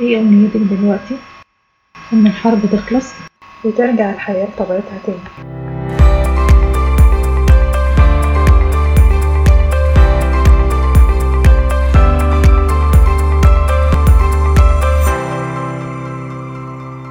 إيه امنيتك دلوقتي إن الحرب تخلص وترجع الحياة لطبيعتها تاني.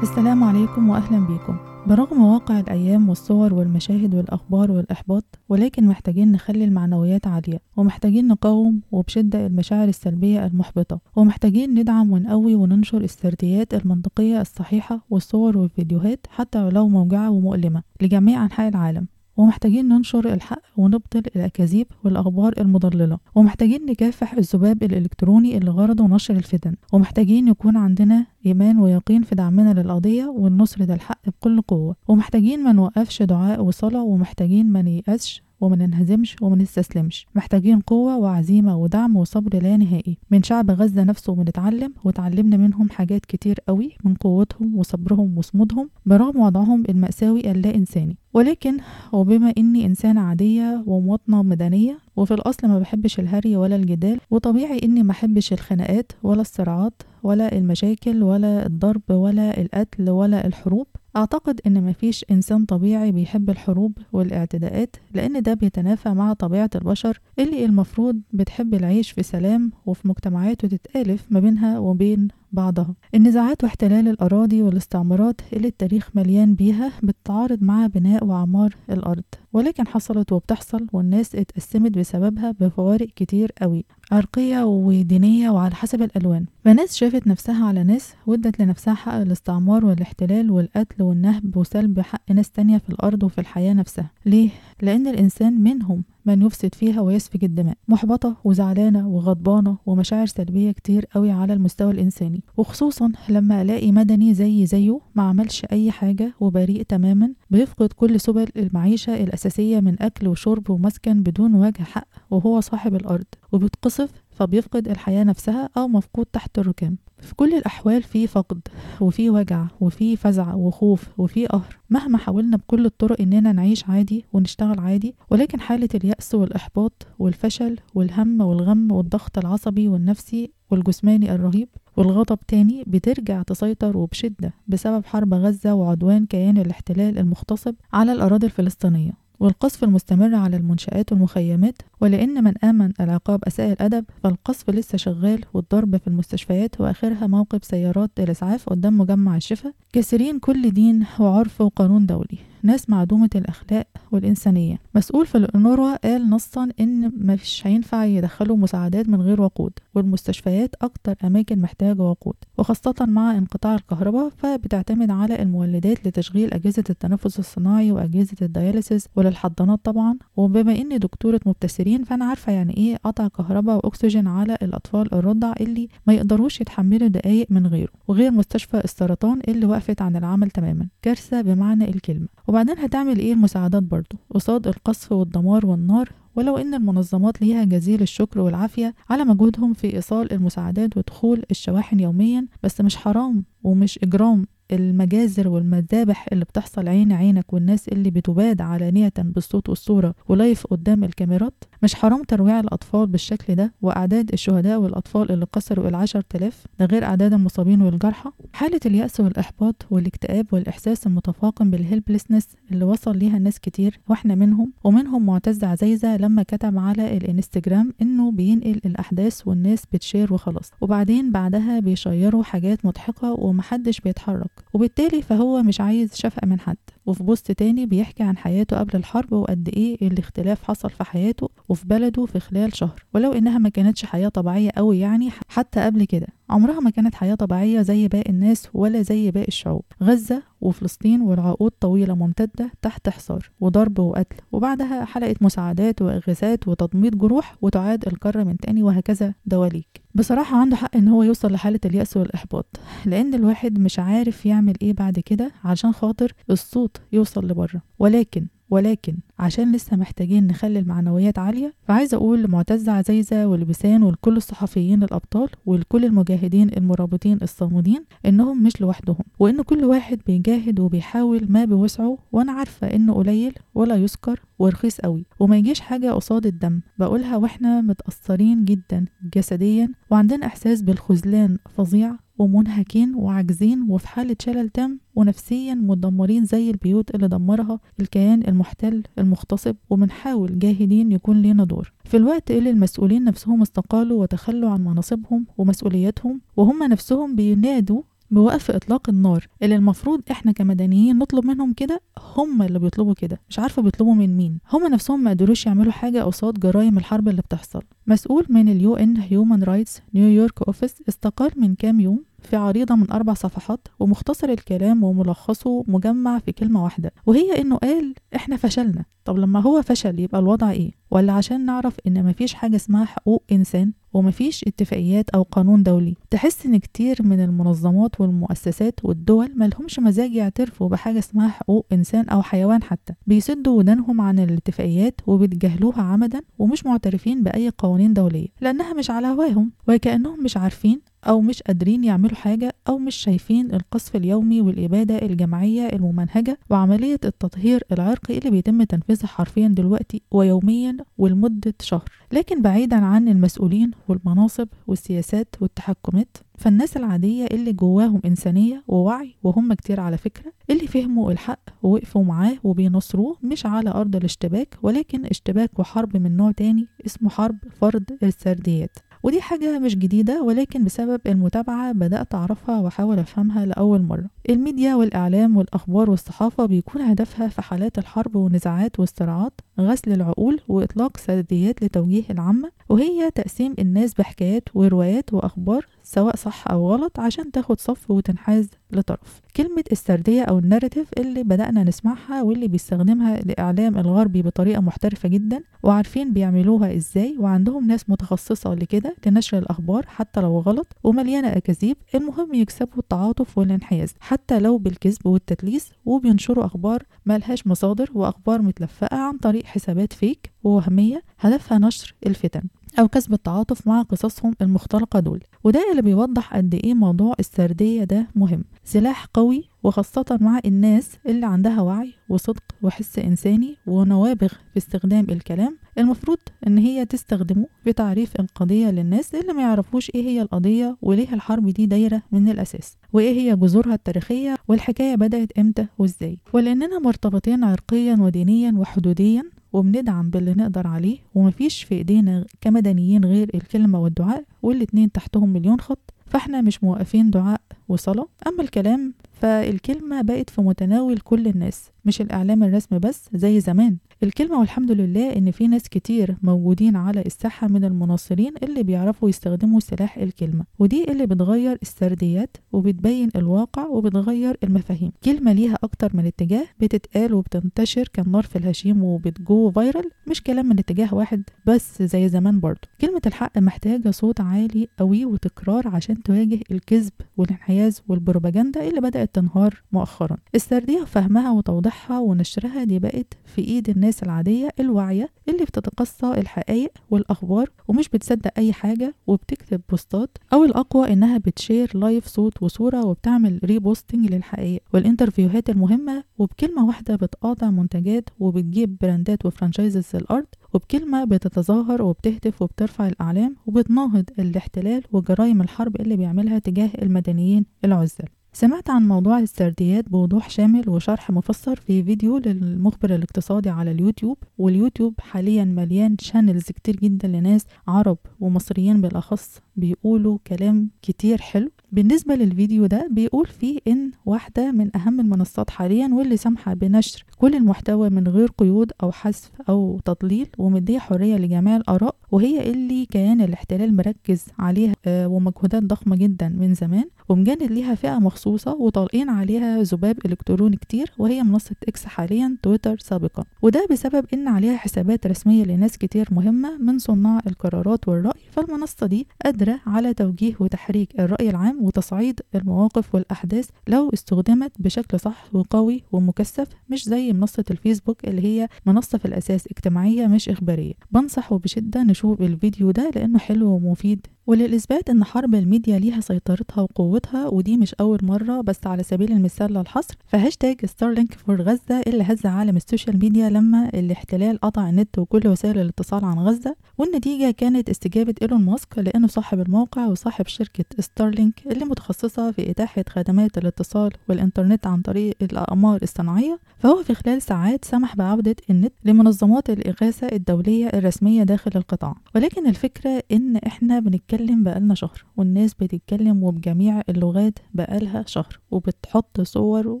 السلام عليكم وأهلا بيكم. برغم واقع الأيام والصور والمشاهد والأخبار والإحباط ولكن محتاجين نخلي المعنويات عالية ومحتاجين نقاوم وبشدة المشاعر السلبية المحبطة ومحتاجين ندعم ونقوي وننشر السرديات المنطقية الصحيحة والصور والفيديوهات حتى ولو موجعة ومؤلمة لجميع أنحاء العالم. ومحتاجين ننشر الحق ونبطل الأكاذيب والأخبار المضللة. ومحتاجين نكافح الذباب الإلكتروني اللي غرضه نشر الفتن. ومحتاجين يكون عندنا إيمان ويقين في دعمنا للقضية والنصر ده الحق بكل قوة. ومحتاجين ما نوقفش دعاء وصلاة. ومحتاجين ما نيأسش وما ننهزمش وما نستسلمش. محتاجين قوة وعزيمة ودعم وصبر لا نهائي. من شعب غزة نفسه بنتعلم وتعلمنا منهم حاجات كتير قوي من قوتهم وصبرهم وصمودهم برغم وضعهم المأساوي اللا إنساني. ولكن وبما إني إنسانة عادية ومواطنة مدنية وفي الأصل ما بحبش الهري ولا الجدال وطبيعي إني ما بحبش الخناقات ولا الصراعات ولا المشاكل ولا الضرب ولا القتل ولا الحروب. أعتقد إن مفيش إنسان طبيعي بيحب الحروب والاعتداءات لأن ده بيتنافى مع طبيعة البشر اللي المفروض بتحب العيش في سلام وفي مجتمعات وتتآلف ما بينها وبين بعضها. النزاعات واحتلال الأراضي والاستعمارات اللي التاريخ مليان بيها بتتعارض مع بناء وعمار الأرض. ولكن حصلت وبتحصل والناس اتقسمت بسببها بفوارق كتير قوي عرقية ودينية وعلى حسب الألوان. فناس شافت نفسها على ناس ودت لنفسها حق الاستعمار والاحتلال والقتل والنهب وسلب حق ناس تانية في الأرض وفي الحياة نفسها. ليه؟ لأن الإنسان منهم من يفسد فيها ويسفك الدماء. محبطة وزعلانة وغضبانة ومشاعر سلبية كتير قوي على المستوى الإنساني. وخصوصا لما ألاقي مدني زي زيه ما عملش أي حاجة وبريء تماما بيفقد كل سبل المعيشة الأساسية. من أكل وشرب ومسكن بدون وجه حق وهو صاحب الأرض وبيتقصف فبيفقد الحياة نفسها أو مفقود تحت الركام. في كل الأحوال في فقد وفي وجع وفي فزع وخوف وفي قهر. مهما حاولنا بكل الطرق إننا نعيش عادي ونشتغل عادي ولكن حالة اليأس والإحباط والفشل والهم والغم والضغط العصبي والنفسي والجسماني الرهيب والغضب تاني بترجع تسيطر وبشدة بسبب حرب غزة وعدوان كيان الاحتلال المغتصب على الأراضي الفلسطينية. والقصف المستمر على المنشآت والمخيمات ولأن من آمن العقاب أساء الأدب فالقصف لسه شغال والضرب في المستشفيات وآخرها موقف سيارات الإسعاف قدام مجمع الشفا كاسرين كل دين وعرف وقانون دولي. ناس معدومة الأخلاق والإنسانية. مسؤول في الأونروا قال نصا إن مش هينفع يدخلوا مساعدات من غير وقود والمستشفيات أكتر أماكن محتاجة وقود وخاصة مع انقطاع الكهرباء فبتعتمد على المولدات لتشغيل أجهزة التنفس الصناعي وأجهزة الدياليسيس وللحضانات طبعا. وبما إني دكتورة مبتسرين فأنا عارفة يعني إيه قطع كهرباء وأكسجين على الأطفال الرضع اللي ما يقدروش يتحملوا دقايق من غيره وغير مستشفى السرطان اللي وقفت عن العمل تماما. كارثة بمعنى الكلمة. وبعدين هتعمل إيه المساعدات برضو قصاد القصف والدمار والنار ولو إن المنظمات ليها جزيل الشكر والعافية على مجهودهم في إيصال المساعدات ودخول الشواحن يوميا بس مش حرام ومش إجرام المجازر والمذابح اللي بتحصل عين عينك والناس اللي بتباد علانية بالصوت والصورة و live قدام الكاميرات؟ مش حرام ترويع الأطفال بالشكل ده وأعداد الشهداء والأطفال اللي كسروا العشر تلاف ده غير أعداد المصابين والجرحى؟ حالة اليأس والإحباط والاكتئاب والإحساس المتفاقم بال helplessness اللي وصل ليها ناس كتير وإحنا منهم ومنهم معتز عزيزة لما كتب على الإنستجرام إنه بينقل الأحداث والناس بتشير وخلاص وبعدين بعدها بيشيروا حاجات مضحكة ومحدش بيتحرك وبالتالي فهو مش عايز شفقة من حد. وفي بوست تاني بيحكي عن حياته قبل الحرب وقد إيه الاختلاف حصل في حياته وفي بلده في خلال شهر. ولو إنها ما كانتش حياة طبيعية قوي يعني حتى قبل كده. عمرها ما كانت حياة طبيعية زي باقي الناس ولا زي باقي الشعوب. غزة وفلسطين والعقود طويلة ممتدة تحت حصار وضرب وقتل وبعدها حلقة مساعدات وإغاثات وتضميد جروح وتعاد القارة من تاني وهكذا دواليك. بصراحة عنده حق إن هو يوصل لحالة اليأس والإحباط لأن الواحد مش عارف يعمل إيه بعد كده عشان خاطر الصوت يوصل لبره. ولكن ولكن عشان لسه محتاجين نخلي المعنويات عالية فعايزة أقول لمعتز عزيزة ولبسان ولكل الصحفيين الأبطال ولكل المجاهدين المرابطين الصامدين إنهم مش لوحدهم وإن كل واحد بيجاهد وبيحاول ما بوسعه وأنا عارفة إنه قليل ولا يذكر ورخيص قوي وما يجيش حاجة قصاد الدم بقولها وإحنا متأثرين جدا جسديا وعندنا إحساس بالخذلان فظيع ومنهكين وعاجزين وفي حالة شلل تام ونفسيا مدمرين زي البيوت اللي دمرها الكيان المحتل المغتصب وبنحاول جاهدين يكون لينا دور. في الوقت اللي المسؤولين نفسهم استقالوا وتخلوا عن مناصبهم ومسؤولياتهم وهم نفسهم بينادوا بوقف إطلاق النار اللي المفروض إحنا كمدنيين نطلب منهم كده هم اللي بيطلبوا كده. مش عارفة بيطلبوا من مين. هم نفسهم ما قدروش يعملوا حاجة قصاد جرائم الحرب اللي بتحصل. مسؤول من ال UN Human Rights New York office استقال من كام يوم في عريضة من أربع صفحات ومختصر الكلام وملخصه مجمع في كلمة واحدة وهي إنه قال إحنا فشلنا. طب لما هو فشل يبقى الوضع إيه؟ ولا عشان نعرف إن مفيش حاجة اسمها حقوق إنسان ومفيش اتفاقيات أو قانون دولي. تحس إن كتير من المنظمات والمؤسسات والدول ملهمش مزاج يعترفوا بحاجة اسمها حقوق إنسان أو حيوان حتى. بيسدوا ودانهم عن الاتفاقيات وبيتجاهلوها عمدا ومش معترفين بأي قوانين دولية لأنها مش على هواهم وكأنهم مش عارفين أو مش قادرين يعملوا حاجة أو مش شايفين القصف اليومي والإبادة الجماعية الممنهجة وعملية التطهير العرقي اللي بيتم تنفيذها حرفيا دلوقتي ويوميا ولمدة شهر. لكن بعيدا عن المسؤولين والمناصب والسياسات والتحكمات فالناس العادية اللي جواهم إنسانية ووعي وهم كتير على فكرة اللي فهموا الحق ووقفوا معاه وبينصروه مش على أرض الاشتباك ولكن اشتباك وحرب من نوع تاني اسمه حرب فرض السرديات. ودي حاجة مش جديدة ولكن بسبب المتابعة بدأت أعرفها وأحاول أفهمها لأول مرة. الميديا والإعلام والأخبار والصحافة بيكون هدفها في حالات الحرب والنزاعات والصراعات غسل العقول وإطلاق سرديات لتوجيه العامة وهي تقسيم الناس بحكايات وروايات وأخبار سواء صح أو غلط عشان تاخد صف وتنحاز لطرف. كلمة السردية أو الناريتيف اللي بدأنا نسمعها واللي بيستخدمها الإعلام الغربي بطريقة محترفة جدا وعارفين بيعملوها إزاي وعندهم ناس متخصصة لكده لنشر الأخبار حتى لو غلط ومليانة أكاذيب المهم يكسبوا التعاطف والانحياز حتى لو بالكذب والتدليس وبينشروا أخبار ملهاش مصادر وأخبار متلفقة عن طريق حسابات فيك ووهمية هدفها نشر الفتن. أو كسب التعاطف مع قصصهم المختلقة دول. وده اللي بيوضح قد إيه موضوع السردية ده مهم. سلاح قوي وخاصة مع الناس اللي عندها وعي وصدق وحس إنساني ونوابغ في استخدام الكلام المفروض إن هي تستخدمه في تعريف القضية للناس اللي ما يعرفوش إيه هي القضية وليه الحرب دي دايرة من الأساس وإيه هي جذورها التاريخية والحكاية بدأت إمتى وإزاي. ولأننا مرتبطين عرقيا ودينيا وحدوديا وبندعم باللي نقدر عليه ومفيش في إيدينا كمدنيين غير الكلمة والدعاء والاتنين تحتهم مليون خط فإحنا مش موقفين دعاء وصلاة. أما الكلام فالكلمة بقت في متناول كل الناس. مش الإعلام الرسمي بس زي زمان. الكلمة والحمد لله إن في ناس كتير موجودين على الساحة من المناصرين اللي بيعرفوا يستخدموا سلاح الكلمة. ودي اللي بتغير السرديات وبتبين الواقع وبتغير المفاهيم. كلمة ليها أكتر من اتجاه بتتقال وبتنتشر كالنار في الهشيم وبتجو فايرال مش كلام من اتجاه واحد بس زي زمان برضه. كلمة الحق محتاجة صوت عالي قوي وتكرار عشان تواجه الكذب والانحياز والبروباجندا اللي بدأت تنهار مؤخرا. السردية فهمها وتوضيحها ونشرها دي بقت في إيد الناس العادية الواعية اللي بتتقصى الحقائق والأخبار ومش بتصدق أي حاجة وبتكتب بوستات أو الأقوى إنها بتشير live صوت وصورة وبتعمل reposting للحقائق والانترفيوهات المهمة وبكلمة واحدة بتقاطع منتجات وبتجيب براندات و franchises الأرض وبكلمة بتتظاهر وبتهتف وبترفع الأعلام وبتناهض الاحتلال وجرائم الحرب اللي بيعملها تجاه المدنيين العزل سمعت عن موضوع السرديات بوضوح شامل وشرح مفسر في فيديو للمخبر الاقتصادي على اليوتيوب واليوتيوب حاليا مليان channels كتير جدا لناس عرب ومصريين بالأخص. بيقولوا كلام كتير حلو. بالنسبة للفيديو ده بيقول فيه إن واحدة من أهم المنصات حاليا واللي سامحة بنشر كل المحتوى من غير قيود أو حذف أو تضليل ومدية حرية لجميع الآراء وهي اللي كيان الاحتلال مركز عليها ومجهودات ضخمة جدا من زمان ومجند ليها فئة مخصوصة وطالقين عليها ذباب إلكتروني كتير وهي منصة إكس حاليا تويتر سابقا. وده بسبب إن عليها حسابات رسمية لناس كتير مهمة من صناع القرارات والرأي فالمنصة دي قادرة على توجيه وتحريك الرأي العام وتصعيد المواقف والأحداث لو استخدمت بشكل صح وقوي ومكثف مش زي منصة الفيسبوك اللي هي منصة في الأساس اجتماعية مش إخبارية. بنصح وبشدة نشوف الفيديو ده لأنه حلو ومفيد وللإثبات إن حرب الميديا ليها سيطرتها وقوتها ودي مش أول مرة بس على سبيل المثال لا الحصر ف hashtag Starlink for غزة اللي هز عالم ال social media لما الاحتلال قطع النت وكل وسائل الاتصال عن غزة والنتيجة كانت استجابة إيلون ماسك لأنه صاحب الموقع وصاحب شركة ستارلينك اللي متخصصة في إتاحة خدمات الاتصال والإنترنت عن طريق الأقمار الصناعية فهو في خلال ساعات سمح بعودة النت لمنظمات الإغاثة الدولية الرسمية داخل القطاع. ولكن الفكرة إن إحنا بنتكلم بقالنا شهر والناس بتتكلم وبجميع اللغات بقالها شهر وبتحط صور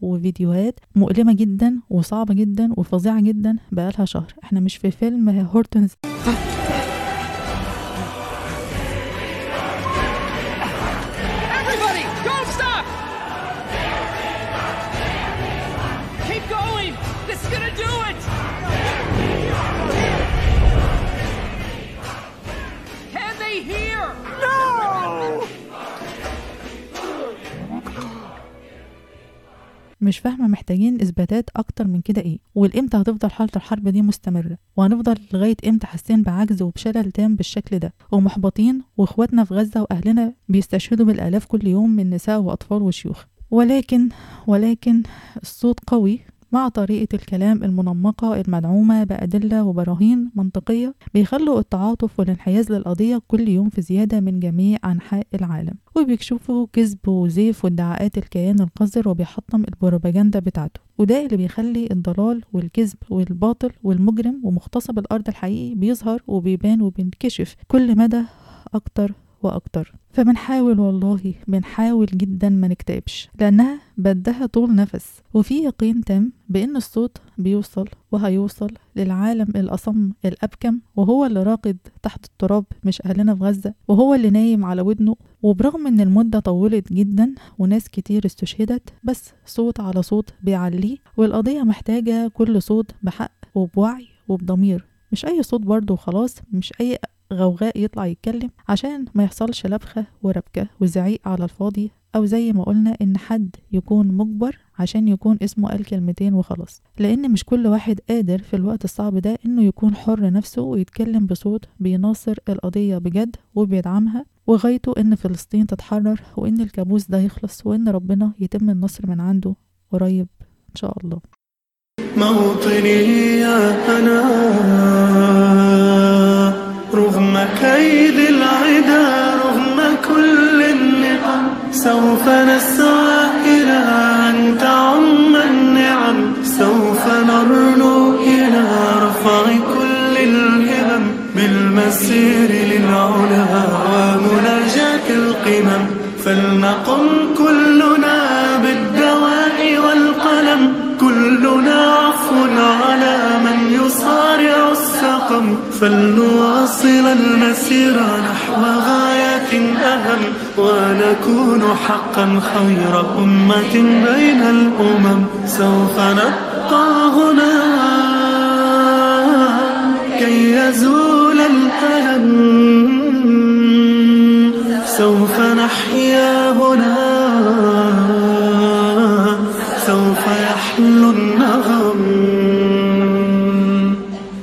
وفيديوهات مؤلمة جدا وصعبة جدا وفظيعة جدا بقالها شهر. إحنا مش في فيلم هورتونز. مش فاهمة محتاجين إثباتات أكتر من كده إيه والإمتى هتفضل حالة الحرب دي مستمرة؟ وهنفضل لغاية إمتى حاسين بعجز وبشلل تام بالشكل ده؟ ومحبطين وإخواتنا في غزة وأهلنا بيستشهدوا بالآلاف كل يوم من نساء وأطفال وشيوخ. ولكن ولكن الصوت قوي مع طريقة الكلام المنمقة المدعومة بأدلة وبراهين منطقية بيخلوا التعاطف والانحياز للقضية كل يوم في زيادة من جميع أنحاء العالم. وبيكشفوا كذب وزيف وادعاءات الكيان القذر وبيحطم البروباجندا بتاعته. وده اللي بيخلي الضلال والكذب والباطل والمجرم ومغتصب الأرض الحقيقي بيظهر وبيبان وبينكشف كل مدى أكتر وأكتر فبنحاول والله بنحاول جدا ما نكتئبش لأنها بدها طول نفس. وفي يقين تام بأن الصوت بيوصل وهيوصل للعالم الأصم الأبكم وهو اللي راقد تحت التراب مش أهلنا في غزة وهو اللي نايم على ودنه. وبرغم إن المدة طولت جدا وناس كتير استشهدت بس صوت على صوت بيعليه والقضية محتاجة كل صوت بحق وبوعي وبضمير. مش أي صوت برضه وخلاص مش أي غوغاء يطلع يتكلم عشان ما يحصلش لبخة وربكة وزعيق على الفاضي أو زي ما قلنا إن حد يكون مجبر عشان يكون اسمه قال كلمتين وخلاص. لأن مش كل واحد قادر في الوقت الصعب ده إنه يكون حر نفسه ويتكلم بصوت بيناصر القضية بجد وبيدعمها وغايته إن فلسطين تتحرر وإن الكابوس ده يخلص وإن ربنا يتم النصر من عنده قريب إن شاء الله. موطني يا أنا. رغم كيد العدا رغم كل النقم سوف نسعى إلى أن تعم النعم. سوف نرنو إلى رفع كل الهمم. بالمسير للعلا ومناجاة القمم فلنقم ونكون حقا خير أمة بين الأمم سوف نبقى هنا. كي يزول الألم سوف نحيا